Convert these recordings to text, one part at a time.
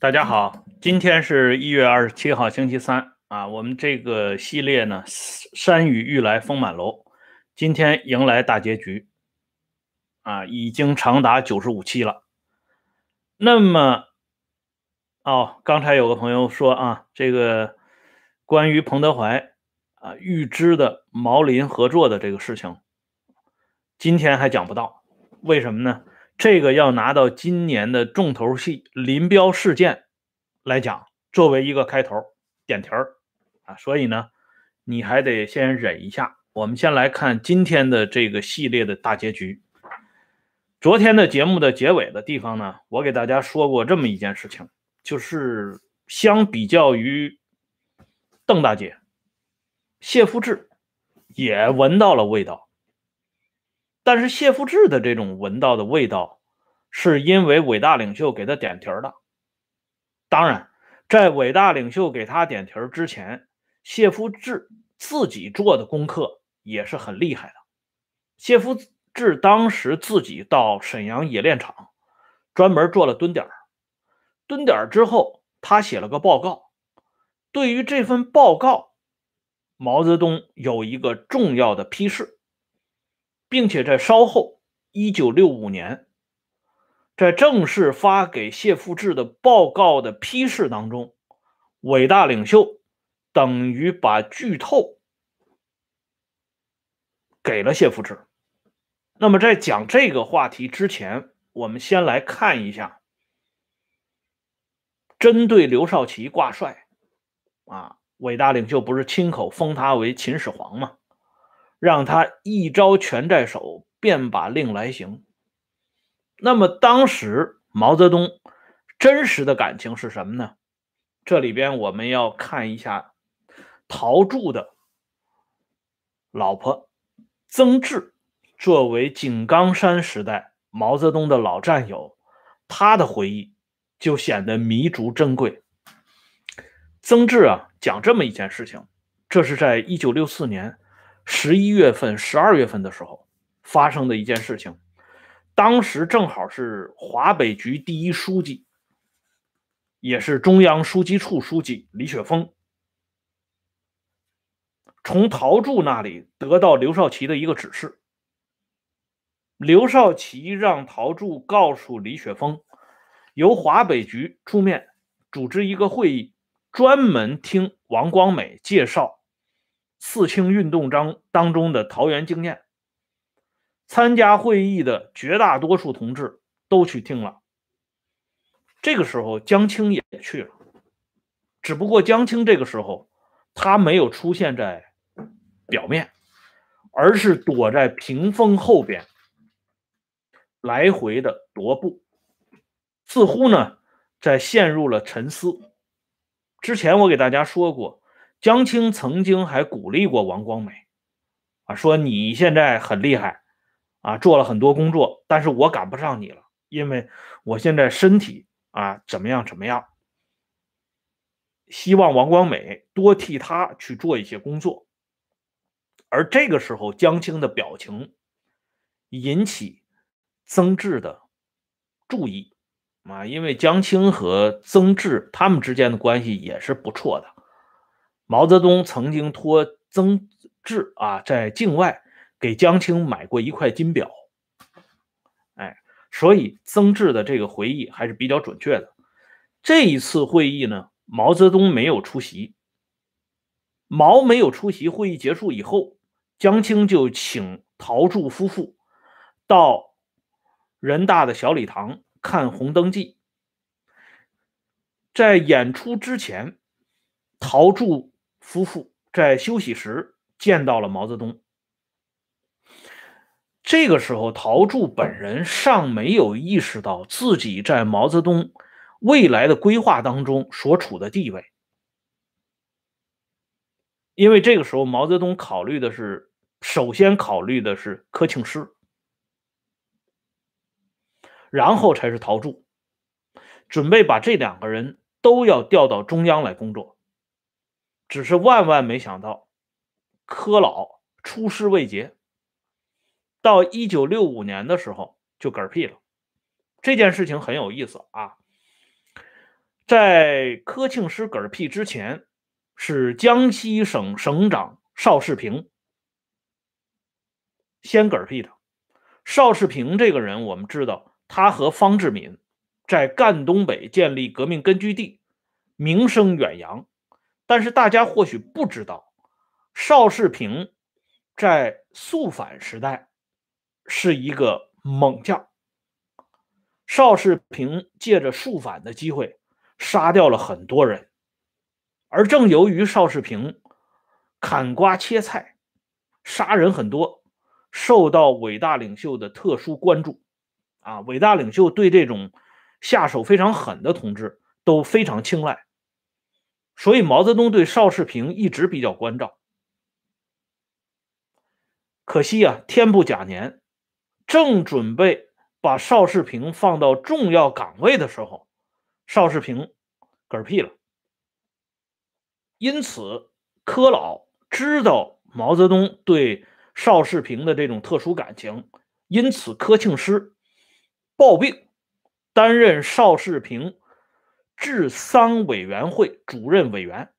大家好，今天是一月二十七号，星期三啊。我们这个系列呢，《山雨欲来风满楼》，今天迎来大结局啊，已经长达九十五期了。那么，哦，刚才有个朋友说啊，这个关于彭德怀啊预知的毛林合作的这个事情，今天还讲不到，为什么呢？这个要拿到今年的重头戏林彪事件来讲，作为一个开头点题儿啊，所以呢，你还得先忍一下。我们先来看今天的这个系列的大结局。昨天的节目的结尾的地方呢，我给大家说过这么一件事情，就是相比较于邓大姐，谢富治也闻到了味道。但是谢富治的这种闻到的味道，是因为伟大领袖给他点题儿的。当然，在伟大领袖给他点题儿之前，谢富治自己做的功课也是很厉害的。谢富治当时自己到沈阳冶炼厂，专门做了蹲点儿蹲点儿之后，他写了个报告。对于这份报告，毛泽东有一个重要的批示。并且在稍后，一九六五年，在正式发给谢富治的报告的批示当中，伟大领袖等于把剧透给了谢富治。那么，在讲这个话题之前，我们先来看一下，针对刘少奇挂帅，啊，伟大领袖不是亲口封他为秦始皇吗？让他一招权在手，便把令来行。那么当时毛泽东真实的感情是什么呢？这里边我们要看一下陶铸的老婆曾志，作为井冈山时代毛泽东的老战友，他的回忆就显得弥足珍贵。曾志啊，讲这么一件事情，这是在一九六四年。十一月份、十二月份的时候发生的一件事情，当时正好是华北局第一书记，也是中央书记处书记李雪峰，从陶铸那里得到刘少奇的一个指示，刘少奇让陶铸告诉李雪峰，由华北局出面组织一个会议，专门听王光美介绍。四清运动章当中的桃园经验，参加会议的绝大多数同志都去听了。这个时候，江青也去了，只不过江青这个时候他没有出现在表面，而是躲在屏风后边，来回的踱步，似乎呢在陷入了沉思。之前我给大家说过。江青曾经还鼓励过王光美，啊，说你现在很厉害，啊，做了很多工作，但是我赶不上你了，因为我现在身体啊怎么样怎么样。希望王光美多替他去做一些工作。而这个时候，江青的表情引起曾志的注意，啊，因为江青和曾志他们之间的关系也是不错的。毛泽东曾经托曾志啊，在境外给江青买过一块金表，哎，所以曾志的这个回忆还是比较准确的。这一次会议呢，毛泽东没有出席。毛没有出席会议结束以后，江青就请陶铸夫妇到人大的小礼堂看《红灯记》。在演出之前，陶铸。夫妇在休息时见到了毛泽东。这个时候，陶铸本人尚没有意识到自己在毛泽东未来的规划当中所处的地位，因为这个时候毛泽东考虑的是，首先考虑的是柯庆施，然后才是陶铸，准备把这两个人都要调到中央来工作。只是万万没想到，柯老出师未捷，到一九六五年的时候就嗝屁了。这件事情很有意思啊。在柯庆施嗝屁之前，是江西省省长邵世平先嗝屁的。邵世平这个人，我们知道，他和方志敏在赣东北建立革命根据地，名声远扬。但是大家或许不知道，邵世平在肃反时代是一个猛将。邵世平借着肃反的机会，杀掉了很多人。而正由于邵世平砍瓜切菜，杀人很多，受到伟大领袖的特殊关注。啊，伟大领袖对这种下手非常狠的同志都非常青睐。所以毛泽东对邵世平一直比较关照。可惜啊，天不假年，正准备把邵世平放到重要岗位的时候，邵世平嗝屁了。因此，柯老知道毛泽东对邵世平的这种特殊感情，因此柯庆施抱病，担任邵世平。治丧委员会主任委员，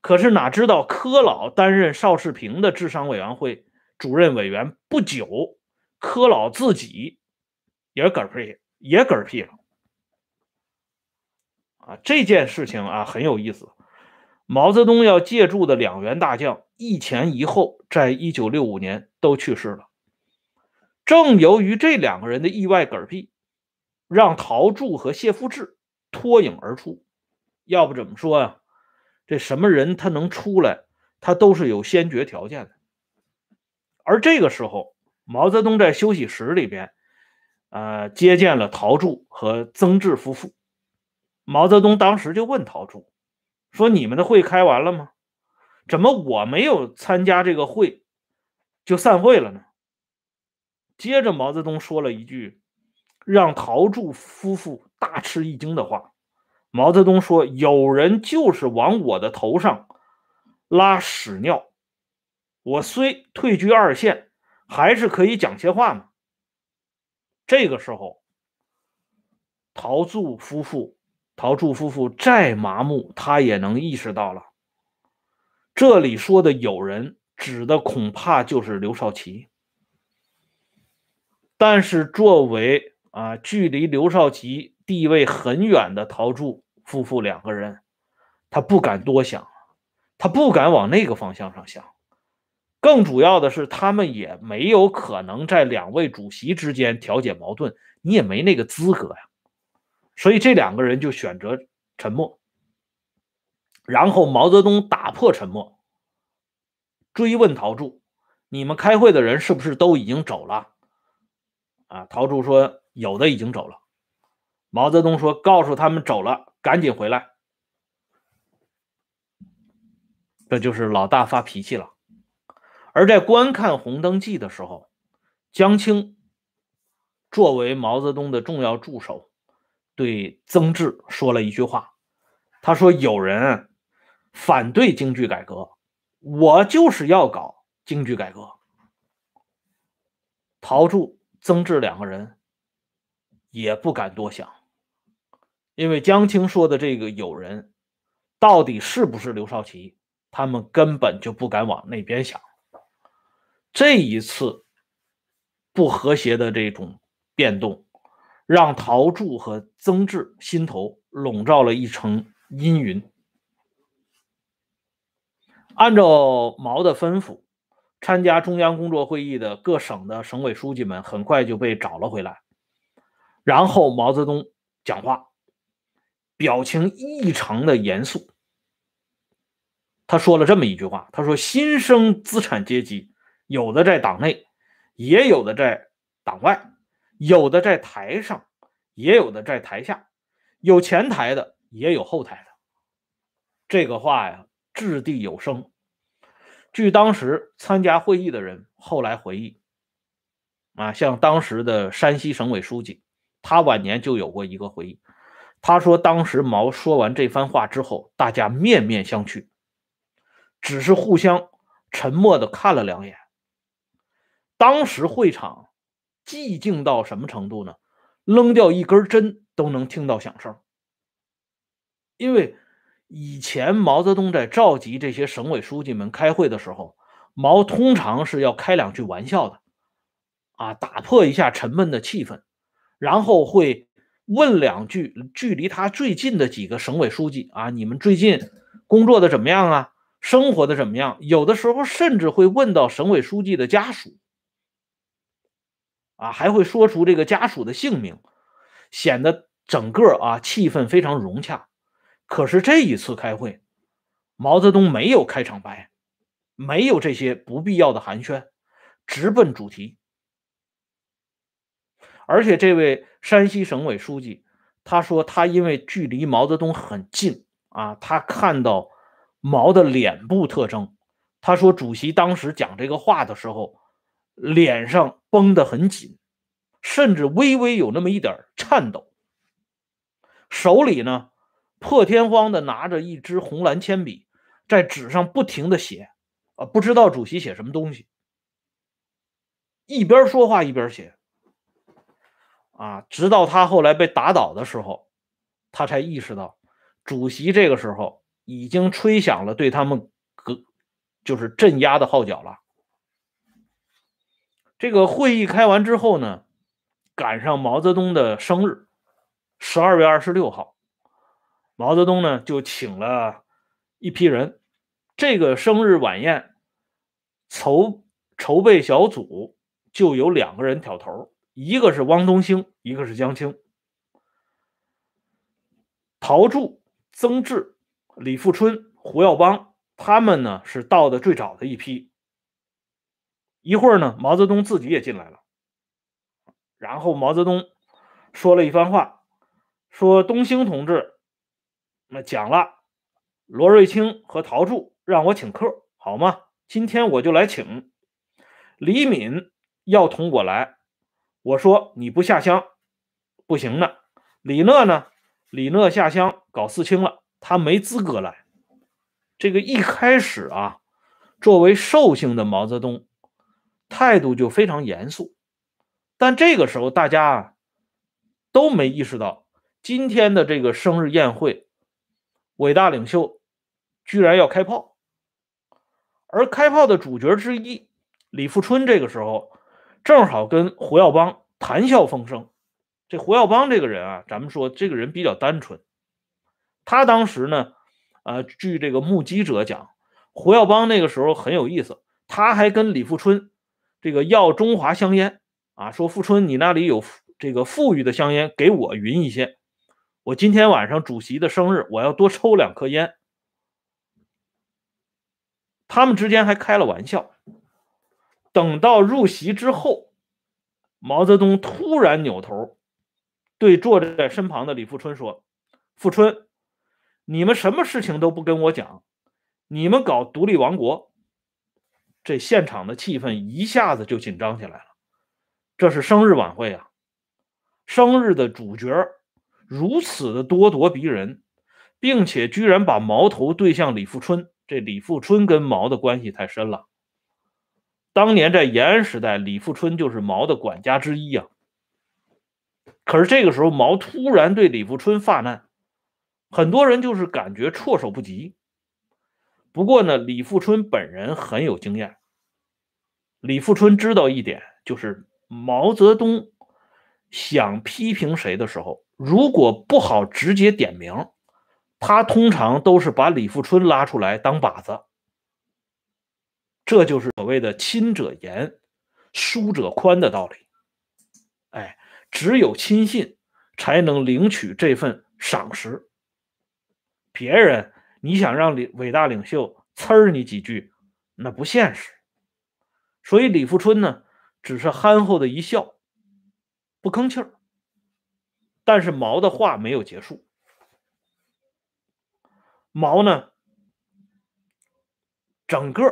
可是哪知道柯老担任邵世平的治丧委员会主任委员不久，柯老自己也嗝屁，也嗝屁了。啊，这件事情啊很有意思。毛泽东要借助的两员大将一前一后，在一九六五年都去世了。正由于这两个人的意外嗝屁。让陶铸和谢富治脱颖而出，要不怎么说呀？这什么人他能出来，他都是有先决条件的。而这个时候，毛泽东在休息室里边，呃，接见了陶铸和曾志夫妇。毛泽东当时就问陶铸说：“你们的会开完了吗？怎么我没有参加这个会，就散会了呢？”接着，毛泽东说了一句。让陶铸夫妇大吃一惊的话，毛泽东说：“有人就是往我的头上拉屎尿，我虽退居二线，还是可以讲些话嘛。”这个时候，陶铸夫妇，陶铸夫妇再麻木，他也能意识到了，这里说的有人，指的恐怕就是刘少奇。但是作为啊，距离刘少奇地位很远的陶铸夫妇两个人，他不敢多想，他不敢往那个方向上想。更主要的是，他们也没有可能在两位主席之间调解矛盾，你也没那个资格呀。所以这两个人就选择沉默。然后毛泽东打破沉默，追问陶铸：“你们开会的人是不是都已经走了？”啊，陶铸说。有的已经走了，毛泽东说：“告诉他们走了，赶紧回来。”这就是老大发脾气了。而在观看《红灯记》的时候，江青作为毛泽东的重要助手，对曾志说了一句话：“他说有人反对京剧改革，我就是要搞京剧改革。”陶铸、曾志两个人。也不敢多想，因为江青说的这个友人，到底是不是刘少奇，他们根本就不敢往那边想。这一次不和谐的这种变动，让陶铸和曾志心头笼罩了一层阴云。按照毛的吩咐，参加中央工作会议的各省的省委书记们很快就被找了回来。然后毛泽东讲话，表情异常的严肃。他说了这么一句话：“他说，新生资产阶级，有的在党内，也有的在党外，有的在台上，也有的在台下，有前台的，也有后台的。”这个话呀，掷地有声。据当时参加会议的人后来回忆，啊，像当时的山西省委书记。他晚年就有过一个回忆，他说：“当时毛说完这番话之后，大家面面相觑，只是互相沉默的看了两眼。当时会场寂静到什么程度呢？扔掉一根针都能听到响声。因为以前毛泽东在召集这些省委书记们开会的时候，毛通常是要开两句玩笑的，啊，打破一下沉闷的气氛，然后会问两句距离他最近的几个省委书记啊，你们最近工作的怎么样啊？生活的怎么样？有的时候甚至会问到省委书记的家属，啊，还会说出这个家属的姓名，显得整个啊气氛非常融洽。可是这一次开会，毛泽东没有开场白，没有这些不必要的寒暄，直奔主题。而且这位山西省委书记，他说他因为距离毛泽东很近啊，他看到。毛的脸部特征，他说，主席当时讲这个话的时候，脸上绷得很紧，甚至微微有那么一点颤抖，手里呢破天荒的拿着一支红蓝铅笔，在纸上不停的写，啊，不知道主席写什么东西，一边说话一边写，啊，直到他后来被打倒的时候，他才意识到，主席这个时候。已经吹响了对他们革就是镇压的号角了。这个会议开完之后呢，赶上毛泽东的生日，十二月二十六号，毛泽东呢就请了一批人。这个生日晚宴筹筹备小组就有两个人挑头，一个是汪东兴，一个是江青，陶铸、曾志。李富春、胡耀邦，他们呢是到的最早的一批。一会儿呢，毛泽东自己也进来了。然后毛泽东说了一番话，说：“东兴同志，那讲了，罗瑞卿和陶铸让我请客，好吗？今天我就来请。李敏要同我来，我说你不下乡不行的。李讷呢？李讷下乡搞四清了。”他没资格来。这个一开始啊，作为寿星的毛泽东态度就非常严肃。但这个时候，大家啊都没意识到，今天的这个生日宴会，伟大领袖居然要开炮。而开炮的主角之一李富春，这个时候正好跟胡耀邦谈笑风生。这胡耀邦这个人啊，咱们说这个人比较单纯。他当时呢，呃，据这个目击者讲，胡耀邦那个时候很有意思，他还跟李富春这个要中华香烟啊，说富春你那里有这个富裕的香烟，给我匀一些，我今天晚上主席的生日，我要多抽两颗烟。他们之间还开了玩笑。等到入席之后，毛泽东突然扭头对坐在身旁的李富春说：“富春。”你们什么事情都不跟我讲，你们搞独立王国，这现场的气氛一下子就紧张起来了。这是生日晚会啊，生日的主角如此的咄咄逼人，并且居然把矛头对向李富春。这李富春跟毛的关系太深了，当年在延安时代，李富春就是毛的管家之一啊。可是这个时候，毛突然对李富春发难。很多人就是感觉措手不及。不过呢，李富春本人很有经验。李富春知道一点，就是毛泽东想批评谁的时候，如果不好直接点名，他通常都是把李富春拉出来当靶子。这就是谓的“亲者严，疏者宽”的道理。哎，只有亲信才能领取这份赏识。别人，你想让领伟大领袖呲儿你几句，那不现实。所以李富春呢，只是憨厚的一笑，不吭气儿。但是毛的话没有结束，毛呢，整个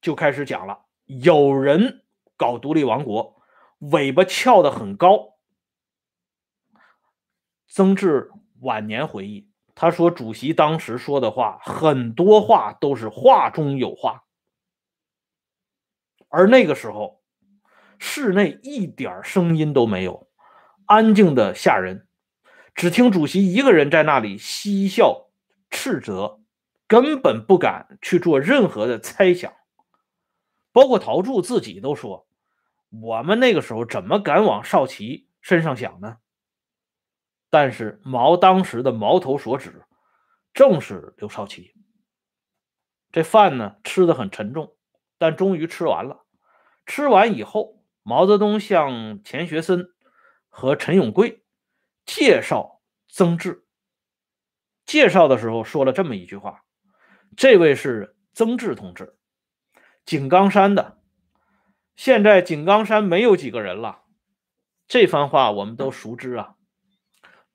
就开始讲了：有人搞独立王国，尾巴翘得很高。曾志晚年回忆。他说：“主席当时说的话，很多话都是话中有话，而那个时候，室内一点声音都没有，安静的吓人。只听主席一个人在那里嬉笑斥责，根本不敢去做任何的猜想。包括陶铸自己都说：“我们那个时候怎么敢往少奇身上想呢？”但是毛当时的矛头所指，正是刘少奇。这饭呢吃的很沉重，但终于吃完了。吃完以后，毛泽东向钱学森和陈永贵介绍曾志。介绍的时候说了这么一句话：“这位是曾志同志，井冈山的。现在井冈山没有几个人了。”这番话我们都熟知啊。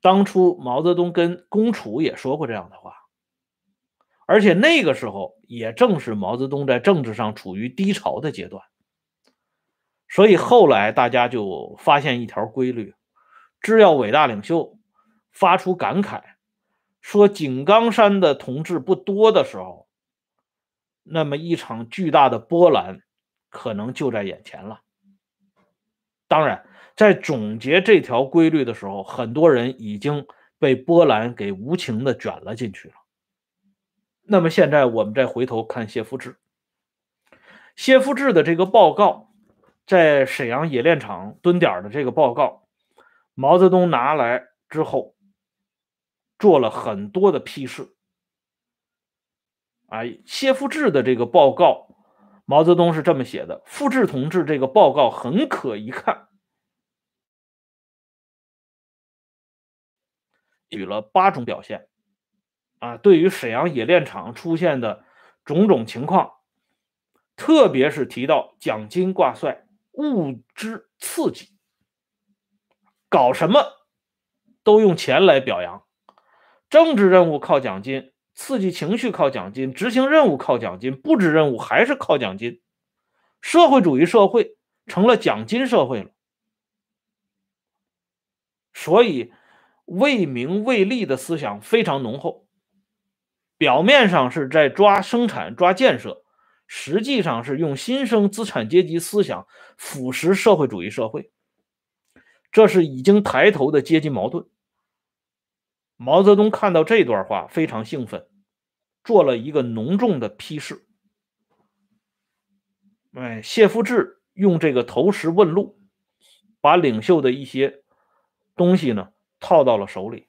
当初毛泽东跟龚楚也说过这样的话，而且那个时候也正是毛泽东在政治上处于低潮的阶段，所以后来大家就发现一条规律：只要伟大领袖发出感慨，说井冈山的同志不多的时候，那么一场巨大的波澜可能就在眼前了。当然。在总结这条规律的时候，很多人已经被波澜给无情的卷了进去了。那么现在我们再回头看谢夫治，谢夫治的这个报告，在沈阳冶炼厂蹲点的这个报告，毛泽东拿来之后，做了很多的批示。啊，谢富治的这个报告，毛泽东是这么写的：富治同志这个报告很可一看。举了八种表现，啊，对于沈阳冶炼厂出现的种种情况，特别是提到奖金挂帅、物质刺激，搞什么都用钱来表扬，政治任务靠奖金，刺激情绪靠奖金，执行任务靠奖金，布置任务还是靠奖金，社会主义社会成了奖金社会了，所以。为名为利的思想非常浓厚，表面上是在抓生产、抓建设，实际上是用新生资产阶级思想腐蚀社会主义社会。这是已经抬头的阶级矛盾。毛泽东看到这段话非常兴奋，做了一个浓重的批示。哎，谢夫治用这个投石问路，把领袖的一些东西呢。套到了手里，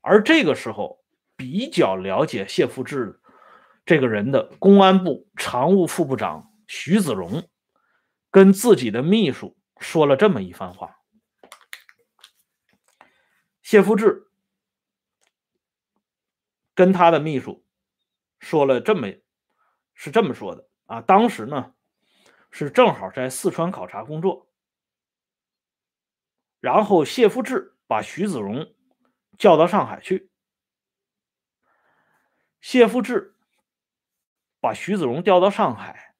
而这个时候比较了解谢富治这个人的公安部常务副部长徐子荣，跟自己的秘书说了这么一番话。谢富治跟他的秘书说了这么是这么说的啊，当时呢是正好在四川考察工作，然后谢富治。把徐子荣叫到上海去。谢富治把徐子荣调到上海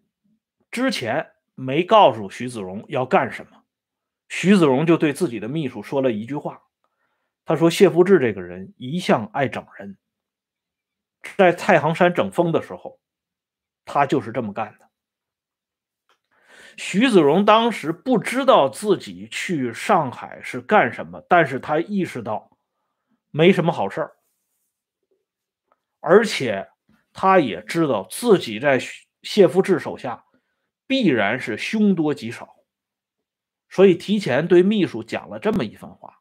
之前，没告诉徐子荣要干什么。徐子荣就对自己的秘书说了一句话：“他说谢富治这个人一向爱整人，在太行山整风的时候，他就是这么干的。”徐子荣当时不知道自己去上海是干什么，但是他意识到没什么好事儿，而且他也知道自己在谢夫治手下必然是凶多吉少，所以提前对秘书讲了这么一番话。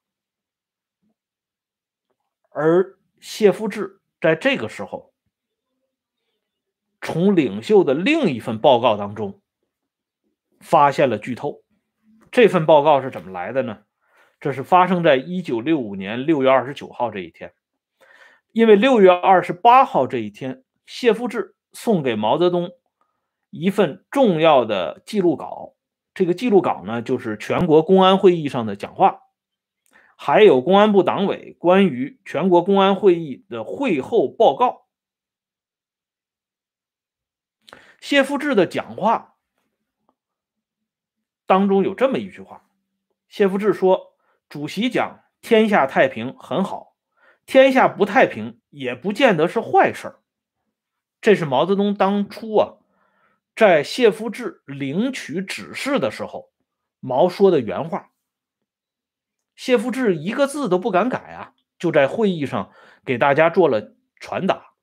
而谢夫治在这个时候，从领袖的另一份报告当中。发现了剧透，这份报告是怎么来的呢？这是发生在一九六五年六月二十九号这一天，因为六月二十八号这一天，谢夫治送给毛泽东一份重要的记录稿，这个记录稿呢，就是全国公安会议上的讲话，还有公安部党委关于全国公安会议的会后报告。谢夫治的讲话。当中有这么一句话，谢夫治说：“主席讲天下太平很好，天下不太平也不见得是坏事。”这是毛泽东当初啊，在谢夫治领取指示的时候，毛说的原话。谢夫治一个字都不敢改啊，就在会议上给大家做了传达。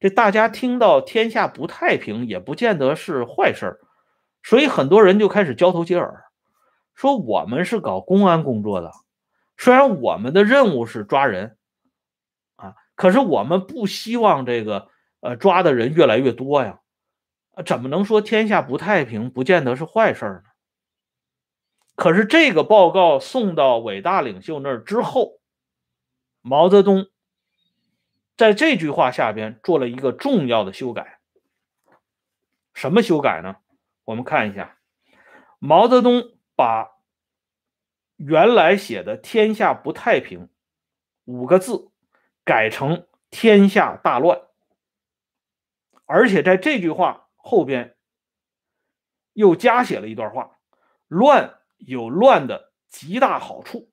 这大家听到天下不太平，也不见得是坏事儿，所以很多人就开始交头接耳，说我们是搞公安工作的，虽然我们的任务是抓人，啊，可是我们不希望这个呃抓的人越来越多呀，怎么能说天下不太平不见得是坏事儿呢？可是这个报告送到伟大领袖那儿之后，毛泽东。在这句话下边做了一个重要的修改，什么修改呢？我们看一下，毛泽东把原来写的“天下不太平”五个字改成“天下大乱”，而且在这句话后边又加写了一段话：“乱有乱的极大好处。”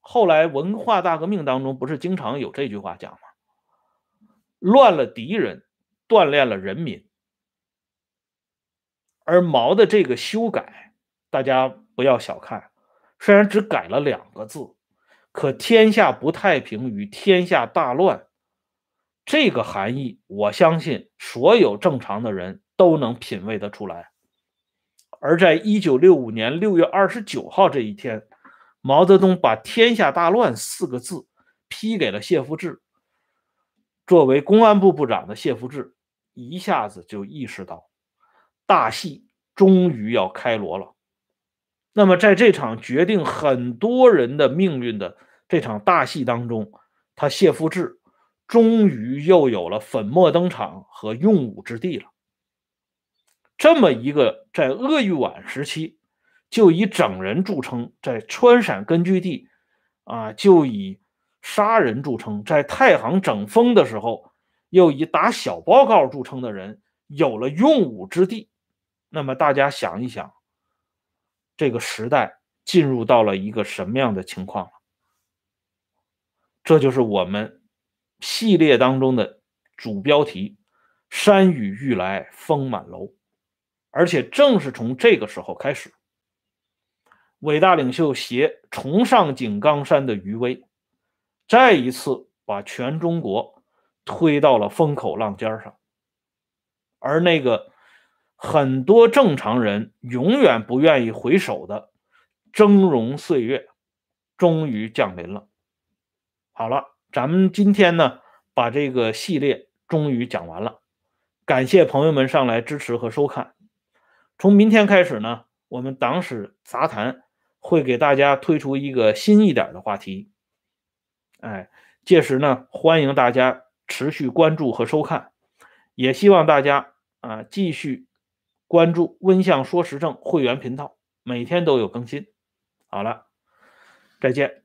后来文化大革命当中不是经常有这句话讲吗？乱了敌人，锻炼了人民。而毛的这个修改，大家不要小看，虽然只改了两个字，可天下不太平与天下大乱这个含义，我相信所有正常的人都能品味得出来。而在一九六五年六月二十九号这一天。毛泽东把“天下大乱”四个字批给了谢富治。作为公安部部长的谢富治一下子就意识到，大戏终于要开锣了。那么，在这场决定很多人的命运的这场大戏当中，他谢富治终于又有了粉墨登场和用武之地了。这么一个在鄂豫皖时期。就以整人著称，在川陕根据地，啊，就以杀人著称；在太行整风的时候，又以打小报告著称的人，有了用武之地。那么大家想一想，这个时代进入到了一个什么样的情况？这就是我们系列当中的主标题：“山雨欲来风满楼”，而且正是从这个时候开始。伟大领袖携重上井冈山的余威，再一次把全中国推到了风口浪尖上，而那个很多正常人永远不愿意回首的峥嵘岁月，终于降临了。好了，咱们今天呢，把这个系列终于讲完了，感谢朋友们上来支持和收看。从明天开始呢，我们党史杂谈。会给大家推出一个新一点的话题，哎，届时呢，欢迎大家持续关注和收看，也希望大家啊继续关注温相说时政会员频道，每天都有更新。好了，再见。